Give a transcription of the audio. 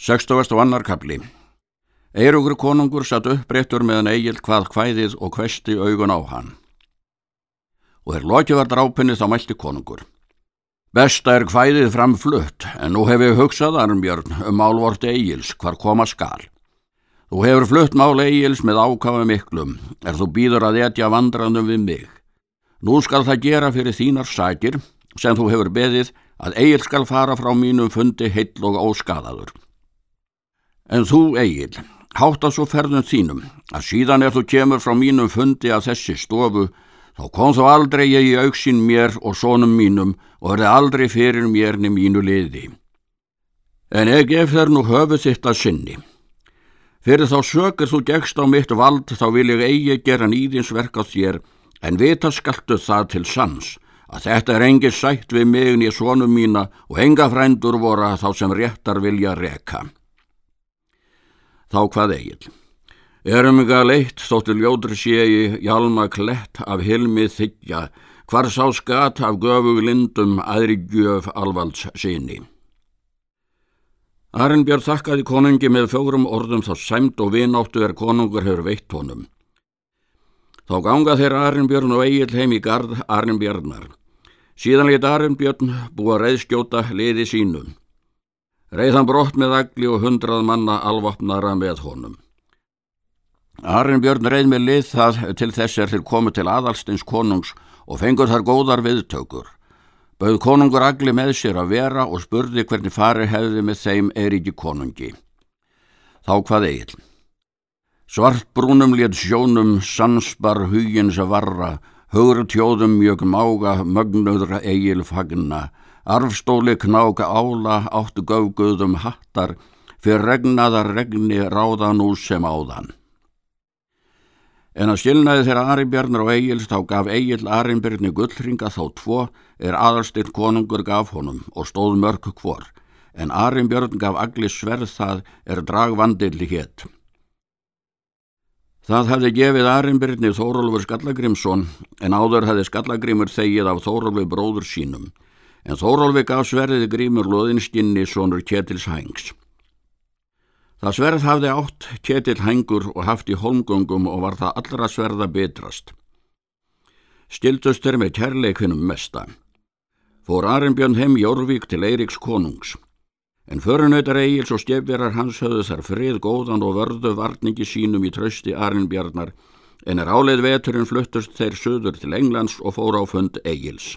60. og annar kapli Eirugur konungur satt uppbreyttur meðan eigil hvað hvæðið og hvesti augun á hann. Og er lokið var drápinni þá mælti konungur. Besta er hvæðið fram flutt, en nú hef ég hugsað armbjörn um málvort eigils hvar koma skal. Þú hefur flutt mál eigils með ákafa miklum, er þú býður að etja vandrandum við mig. Nú skal það gera fyrir þínar sækir, sem þú hefur beðið að eigil skal fara frá mínum fundi heill og óskadaður. En þú, eigil, hátt að svo ferðum þínum, að síðan er þú kemur frá mínum fundi að þessi stofu, þá kom þú aldrei ég í auksinn mér og sónum mínum og verði aldrei fyrir mér niður mínu liði. En eg ef þær nú höfu þitt að sinni. Fyrir þá sökur þú gegst á mitt vald þá vil ég eigi gera nýðinsverk á þér, en vita skaltu það til sans, að þetta er engi sætt við mig nýja svonum mína og enga frændur voru þá sem réttar vilja reka. Þá hvað eigil? Að leitt þóttu ljóður sé í hjálma klett af hilmi þykja, hvar sá skat af göfug lindum aðri gjöf alvalds síni. Arnbjörn þakkaði konungi með fjórum orðum þá sæmt og vináttu er konungur hefur veitt honum. Þá ganga þeir Arnbjörn og Egil heim í gard Arnbjörnar. Síðan lit Arnbjörn búa reyðskjóta liði sínum. Reyðan brott með agli og hundrað manna alvapnara með honum. Arnbjörn reyð með lið það til þess er þeir komu til aðalstins konungs og fengur þar góðar viðtökur. Bauð konungur agli með sér að vera og spurði hvernig fari hefði með þeim Eiríki konungi. Þá hvað eigin? Svartbrúnum létt sjónum sansbar hugins að varra, hugur tjóðum mjög mága mögnuðra eigil fagna, arfstóli knáka ála áttu göfguðum hattar, fyrir regnaðar regni ráða nú sem áðan. En að skilnaði þeirra Aribjarnar og Egilst þá gaf Egil Arimbjörni gullringa þá tvo er aðalstinn konungur gaf honum og stóð mörg hvor, en Arimbjörn gaf agli sverð það er dragvandilli hétt. Það hefði gefið Arimbjörni Þórólfur Skallagrimsson en áður hefði Skallagrimur þegið af Þórólfi bróður sínum, en Þórólfi gaf sverðið grímur loðinskinni sonur Kjetils Hængs. Það sverð hafði átt Kjetil Hængur og haft í holmgöngum og var það allra sverða betrast. Stildust þeir með kærleikunum mesta. Fór Arnbjörn heim Jórvík til Eiriks konungs. En förunautar Egils og stefverar hans höfðu þar frið góðan og vörðu varningi sínum í trösti Arnbjörnar en er áleið veturinn fluttust þeir söður til Englands og fór á fund Egils.